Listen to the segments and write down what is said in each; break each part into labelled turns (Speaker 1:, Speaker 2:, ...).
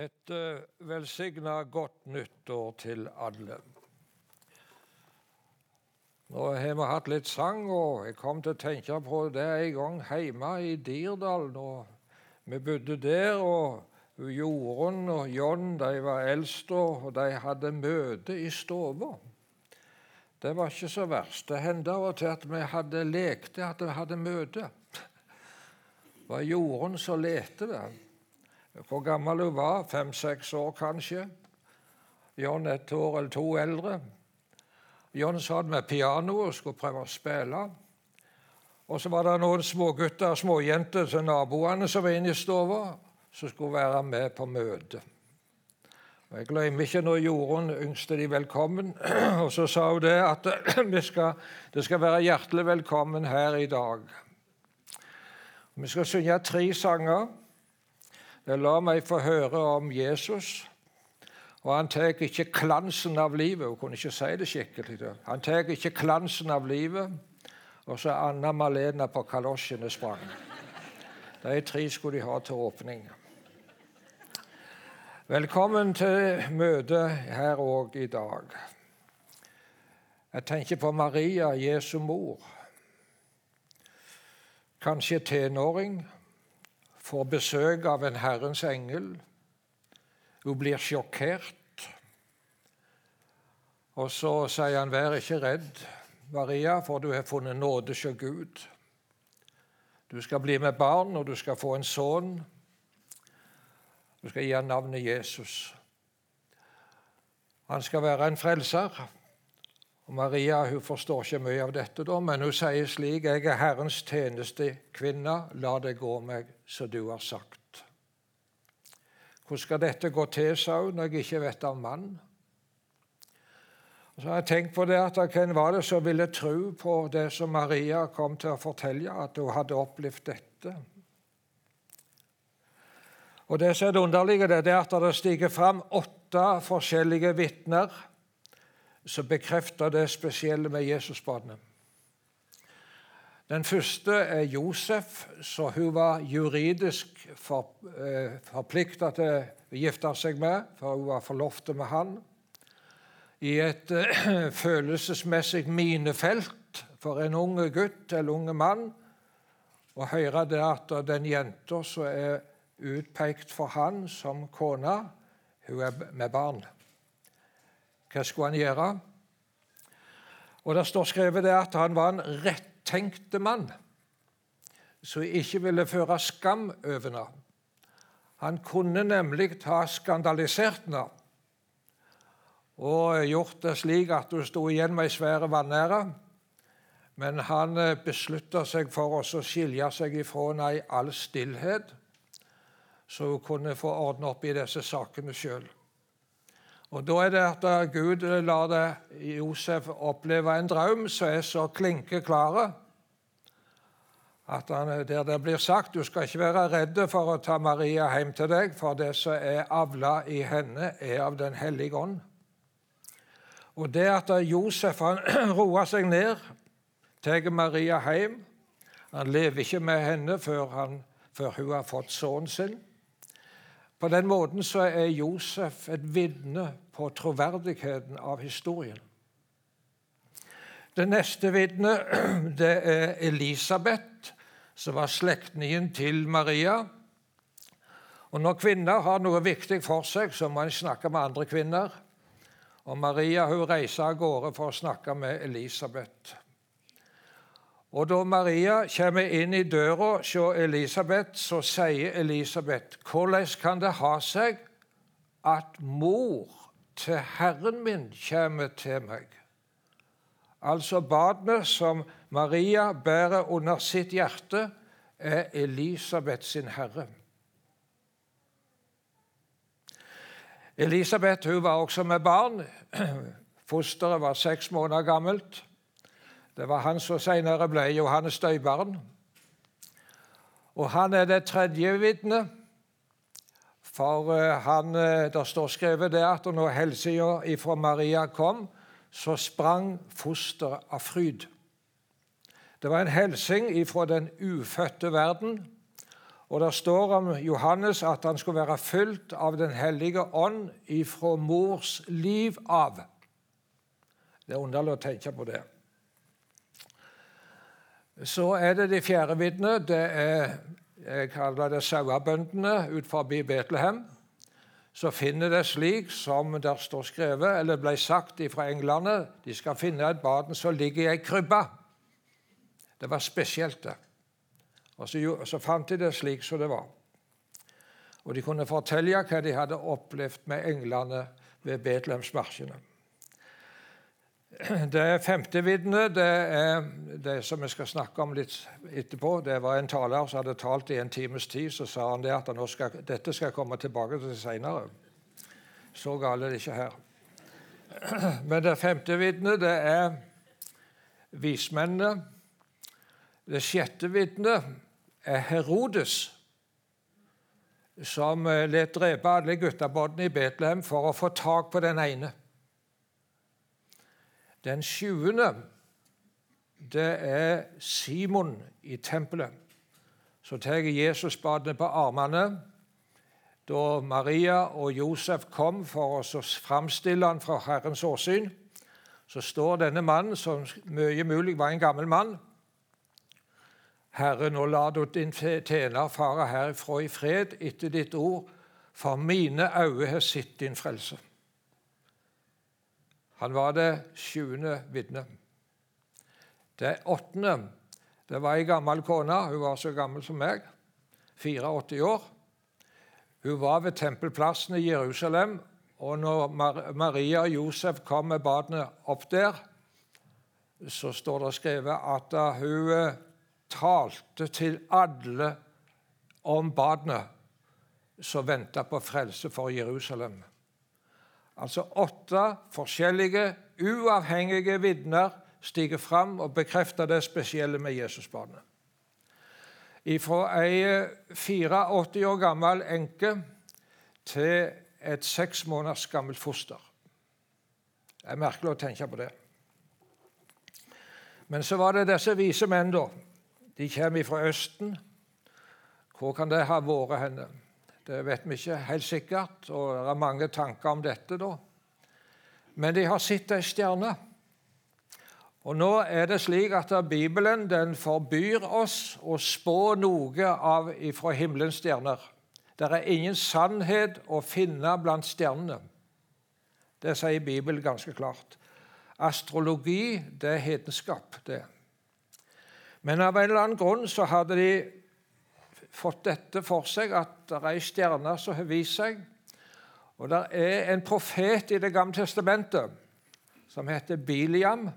Speaker 1: Et uh, velsigna godt nyttår til alle. Nå har vi hatt litt sang, og jeg kom til å tenke på det en gang hjemme i Dirdal. Vi bodde der, og Jorunn og John de var eldst, og de hadde møte i stua. Det var ikke så verst. Det hendte av og til at vi hadde lekte at vi hadde møte. Det var Jorunn som lette det hvor gammel hun var. Fem-seks år, kanskje. John et år eller to eldre. John satt med pianoet og skulle prøve å spille. Og så var det noen smågutter og småjenter til naboene som var inne i stua, som skulle være med på møtet. Og Jeg glemmer ikke når Jorunn yngste de velkommen. Og så sa hun det at vi skal, det skal være hjertelig velkommen her i dag. Vi skal synge tre sanger. La meg få høre om Jesus. Og han tar ikke klansen av livet. Hun kunne ikke si det skikkelig. Han tar ikke klansen av livet. Og så Anna Malena på kalosjene sprang. De tre skulle de ha til åpning. Velkommen til møtet her òg i dag. Jeg tenker på Maria, Jesu mor. Kanskje tenåring får besøk av en Herrens engel. Hun blir sjokkert. Og så sier han, 'Vær ikke redd, Maria, for du har funnet nåde hos Gud.' Du skal bli med barn, og du skal få en sønn. Du skal gi ham navnet Jesus. Han skal være en frelser. Og Maria hun forstår ikke mye av dette, da, men hun sier slik.: 'Jeg er Herrens tjenestekvinne. La det gå meg som du har sagt.' Hvordan skal dette gå til, sa hun, når jeg ikke vet av mann? Så har jeg tenkt på det at Hvem var det som ville tro på det som Maria kom til å fortelle, at hun hadde opplevd dette? Og Det som er det underlige, det er at det stiger fram åtte forskjellige vitner som bekrefter det spesielle med Jesusbarnet. Den første er Josef, så hun var juridisk for, eh, forplikta til å gifte seg med, for hun var forlovt med han. I et eh, følelsesmessig minefelt for en unge gutt eller unge mann å høre det at den jenta som er utpekt for han som kone, hun er med barn. Hva skulle han gjøre? Og Det står skrevet det at han var en rettenkte mann som ikke ville føre skam over henne. Han kunne nemlig ha skandalisert henne og gjort det slik at hun sto igjen med ei svær vanære. Men han beslutta seg for å skilje seg ifra henne i all stillhet, så hun kunne få ordne opp i disse sakene sjøl. Og Da er det at Gud lar det Josef oppleve en drøm som er så klinkeklar at han, der det blir sagt du skal ikke være redd for å ta Maria hjem til deg, for det som er avla i henne, er av Den hellige ånd. Og det at Josef han roer seg ned, tar Maria hjem Han lever ikke med henne før, han, før hun har fått sønnen sin. På den måten så er Josef et vitne på troverdigheten av historien. Det neste vitnet det er Elisabeth, som var slektningen til Maria. Og Når kvinner har noe viktig for seg, så må en snakke med andre kvinner. Og Maria hun reiser av gårde for å snakke med Elisabeth. Og Da Maria kommer inn i døra hos Elisabeth, så sier Elisabeth hvordan kan det ha seg at mor til Herren min kommer til meg? Altså barnet som Maria bærer under sitt hjerte, er Elisabeth sin herre. Elisabeth hun var også med barn. Fosteret var seks måneder gammelt. Det var han som senere ble Johannes døybarn. Og han er det tredje vitnet. For eh, han, det der står skrevet det at når hilsena ifra Maria kom, så sprang fosteret av fryd. Det var en hilsen ifra den ufødte verden. Og det står om Johannes at han skulle være fylt av Den hellige ånd ifra mors liv av. Det er underlig å tenke på det. Så er det de fjerde vitnet. Det er jeg kaller det sauebøndene ut Betlehem. Så finner det slik som der står skrevet, eller ble sagt fra englene De skal finne et barn som ligger i ei krybbe. Det var spesielt, det. Og så, så fant de det slik som det var. Og de kunne fortelle hva de hadde opplevd med englene ved Betlehemsmarsjene. Det femte vitnet det er det som vi skal snakke om litt etterpå. Det var en taler som hadde talt i en times tid. Så sa han det at skal, dette skal komme tilbake til seinere. Så galt er det ikke her. Men det femte vitnet det er vismennene. Det sjette vitnet er Herodes, som eh, let drepe alle guttabåtene i Betlehem for å få tak på den ene. Den sjuende det er Simon i tempelet. Så tar badene på armene. Da Maria og Josef kom for å framstille han fra Herrens åsyn, så står denne mannen, som mye mulig var en gammel mann, Herre, nå la du din tjener fare herfra i fred etter ditt ord, for mine øyne har sett din frelse. Han var det sjuende vitnet. Det åttende det var ei gammel kone. Hun var så gammel som meg, 84 år. Hun var ved tempelplassen i Jerusalem, og når Maria og Josef kom med badene opp der, så står det skrevet at hun eh, talte til alle om badene som venta på frelse for Jerusalem. Altså åtte forskjellige, uavhengige vitner stiger fram og bekrefter det spesielle med Jesusbarnet. Fra ei 84 år gammel enke til et seks måneders gammelt foster. Det er merkelig å tenke på det. Men så var det disse vise menn, da. De kommer fra Østen. Hvor kan det ha vært henne? Det vet vi ikke helt sikkert, og det er mange tanker om dette. da. Men de har sett ei stjerne. Og nå er det slik at Bibelen den forbyr oss å spå noe av ifra himmelens stjerner. Det er ingen sannhet å finne blant stjernene. Det sier Bibelen ganske klart. Astrologi det er hedenskap, det. Men av en eller annen grunn så hadde de fått dette for seg, at det er ei stjerne som har vist seg. Og det er en profet i Det gamle testamentet som heter Biliam.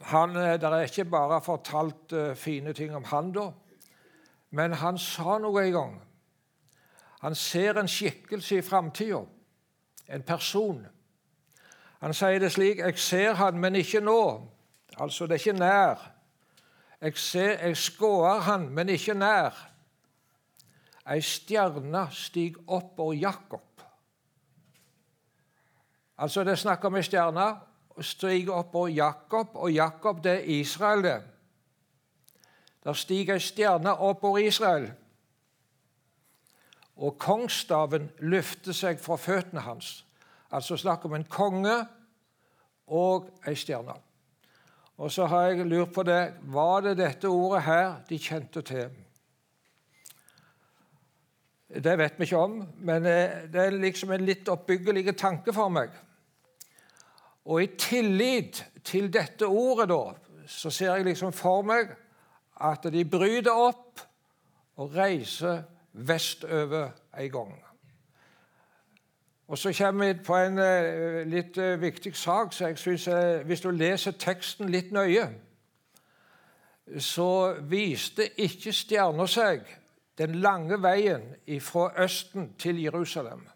Speaker 1: Han, eh, det er ikke bare fortalt uh, fine ting om han da, men han sa noe en gang. Han ser en skikkelse i framtida, en person. Han sier det slik 'Jeg ser han, men ikke nå'. Altså, det er ikke nær. Jeg, ser, jeg skåer han, men ikke nær. Ei stjerne stiger opp over Jakob. Altså Det er snakk om ei stjerne stiger opp over Jakob, og Jakob det er Israel, det. Der stiger ei stjerne opp over Israel, og kongsstaven løfter seg fra føttene hans. Altså snakk om en konge og ei stjerne. Og så har jeg lurt på det Var det dette ordet her de kjente til? Det vet vi ikke om, men eh, det er liksom en litt oppbyggelig tanke for meg. Og i tillit til dette ordet, da, så ser jeg liksom for meg at de bryter opp og reiser vestover en gang. Og Så kommer vi på en uh, litt uh, viktig sak. så jeg synes, uh, Hvis du leser teksten litt nøye, så viste ikke stjerna seg den lange veien fra Østen til Jerusalem.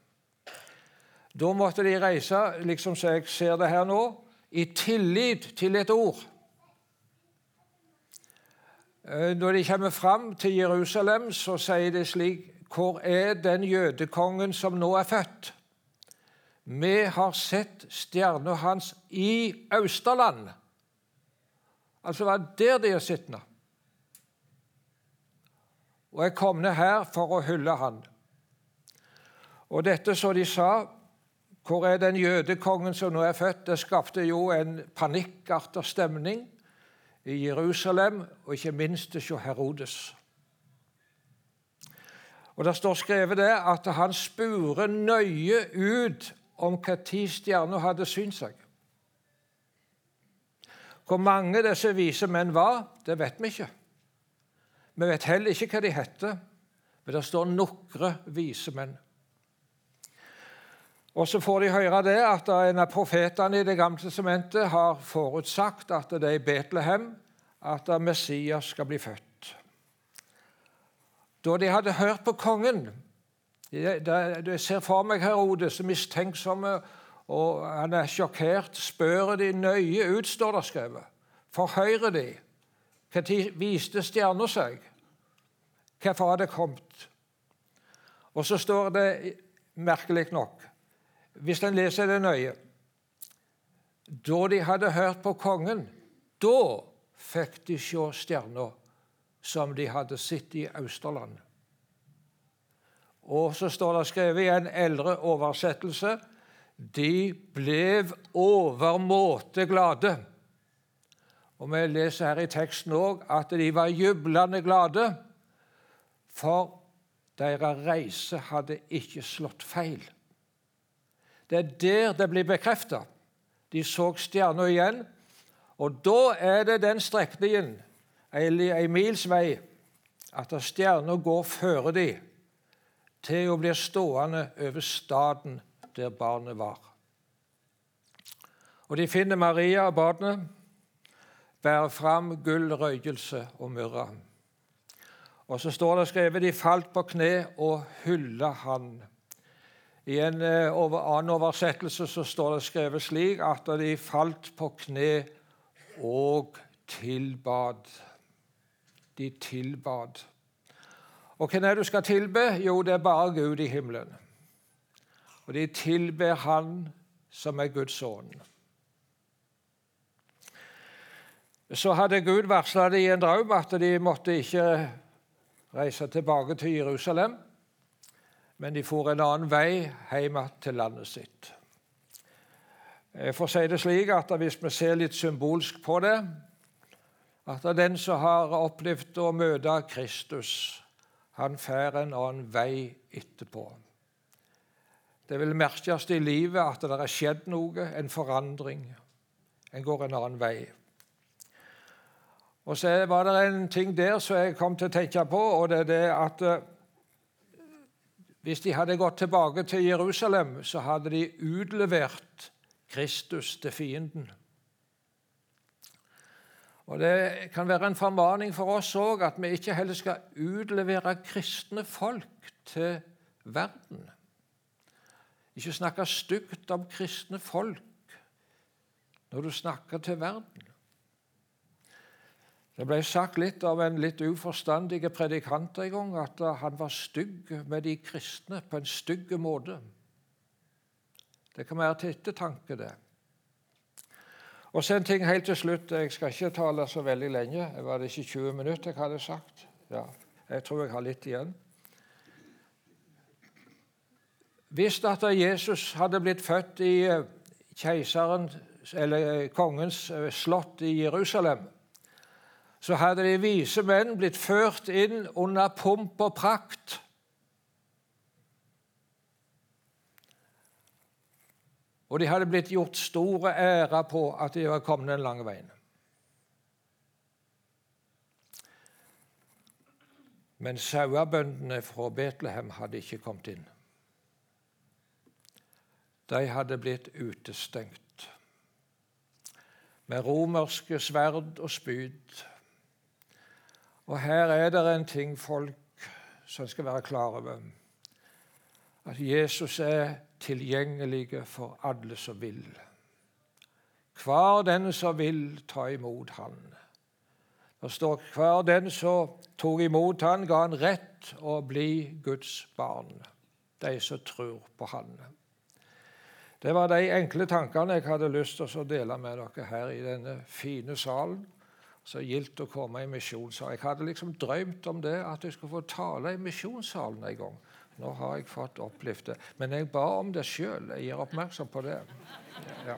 Speaker 1: Da måtte de reise, liksom som jeg ser det her nå, i tillit til et ord. Når de kommer fram til Jerusalem, så sier de slik Hvor er den jødekongen som nå er født? Vi har sett stjerna hans i Austerland. Altså det var der de er sittende. og er kommet her for å hylle han. Og dette så de sa, hvor er den jødekongen som nå er født? Det skapte jo en panikkartet stemning i Jerusalem, og ikke minst hos Herodes. Og Det står skrevet det at han spurer nøye ut om hva tid stjerna hadde synt seg. Hvor mange disse vise menn var, det vet vi ikke. Vi vet heller ikke hva de heter, men det står nokre vise menn. Og Så får de høre det at en av profetene i Det gamle testamentet har forutsagt at det er i Betlehem at Messias skal bli født. Da de hadde hørt på kongen Jeg ser for meg Herodes mistenksomme, og han er sjokkert. Spør de nøye ut, står det skrevet. Forhører de. Når viste stjerna seg? Hvorfor har det kommet? Og så står det merkelig nok, hvis en leser det nøye Da de hadde hørt på kongen, da fikk de se stjerna som de hadde sett i Austerland. Og så står det skrevet i en eldre oversettelse de ble overmåte glade. Og Vi leser her i teksten òg at de var jublende glade, for deres reise hadde ikke slått feil. Det er der det blir bekrefta. De så stjerna igjen, og da er det den strekningen, ei mils vei, at stjerna går føre de til å bli stående over staden der barnet var. Og de finner Maria og barnet, bærer fram gull, røykelse og myrra. Og så står det skrevet de falt på kne og hylla han. I en eh, annen oversettelse så står det skrevet slik at de falt på kne og tilbad. De tilbad. Og hvem er det du skal tilbe? Jo, det er bare Gud i himmelen. Og de tilber Han som er Guds sønn. Så hadde Gud varsla dem i en drøm at de måtte ikke reise tilbake til Jerusalem, men de for en annen vei hjem til landet sitt. Jeg får si det slik at Hvis vi ser litt symbolsk på det at den som har opplevd å møte Kristus, han får en annen vei etterpå. Det vil merkes i livet at det har skjedd noe, en forandring. En går en annen vei. Og så var det en ting der som jeg kom til å tenke på, og det er det at eh, hvis de hadde gått tilbake til Jerusalem, så hadde de utlevert Kristus til fienden. Og Det kan være en formaning for oss òg at vi ikke heller skal utlevere kristne folk til verden. Ikke snakke stygt om kristne folk når du snakker til verden. Det ble sagt litt av en litt uforstandig predikant en gang at han var stygg med de kristne på en stygg måte. Det kan være til ettertanke, det. Og så en ting helt til slutt. Jeg skal ikke tale så veldig lenge. Var det ikke 20 minutter jeg hadde sagt? Ja, Jeg tror jeg har litt igjen. Hvis at Jesus hadde blitt født i eh, keiseren, eller eh, kongens eh, slott i Jerusalem, så hadde de vise menn blitt ført inn under pomp og prakt. Og de hadde blitt gjort store ære på at de var kommet den lange veien. Men sauebøndene fra Betlehem hadde ikke kommet inn. De hadde blitt utestengt med romerske sverd og spyd. Og her er det en ting folk som skal være klar over. At Jesus er tilgjengelige for alle som vil. Hver den som vil ta imot Han. Det står hver den som tok imot Han, ga han rett å bli Guds barn. De som tror på Han. Det var de enkle tankene jeg hadde lyst til å dele med dere her i denne fine salen. så gildt å komme i misjonssalen. Jeg hadde liksom drømt om det, at jeg skulle få tale i misjonssalen en gang. Nå har jeg fått opplevd det. Men jeg ba om det sjøl. Jeg gir oppmerksom på det. Ja.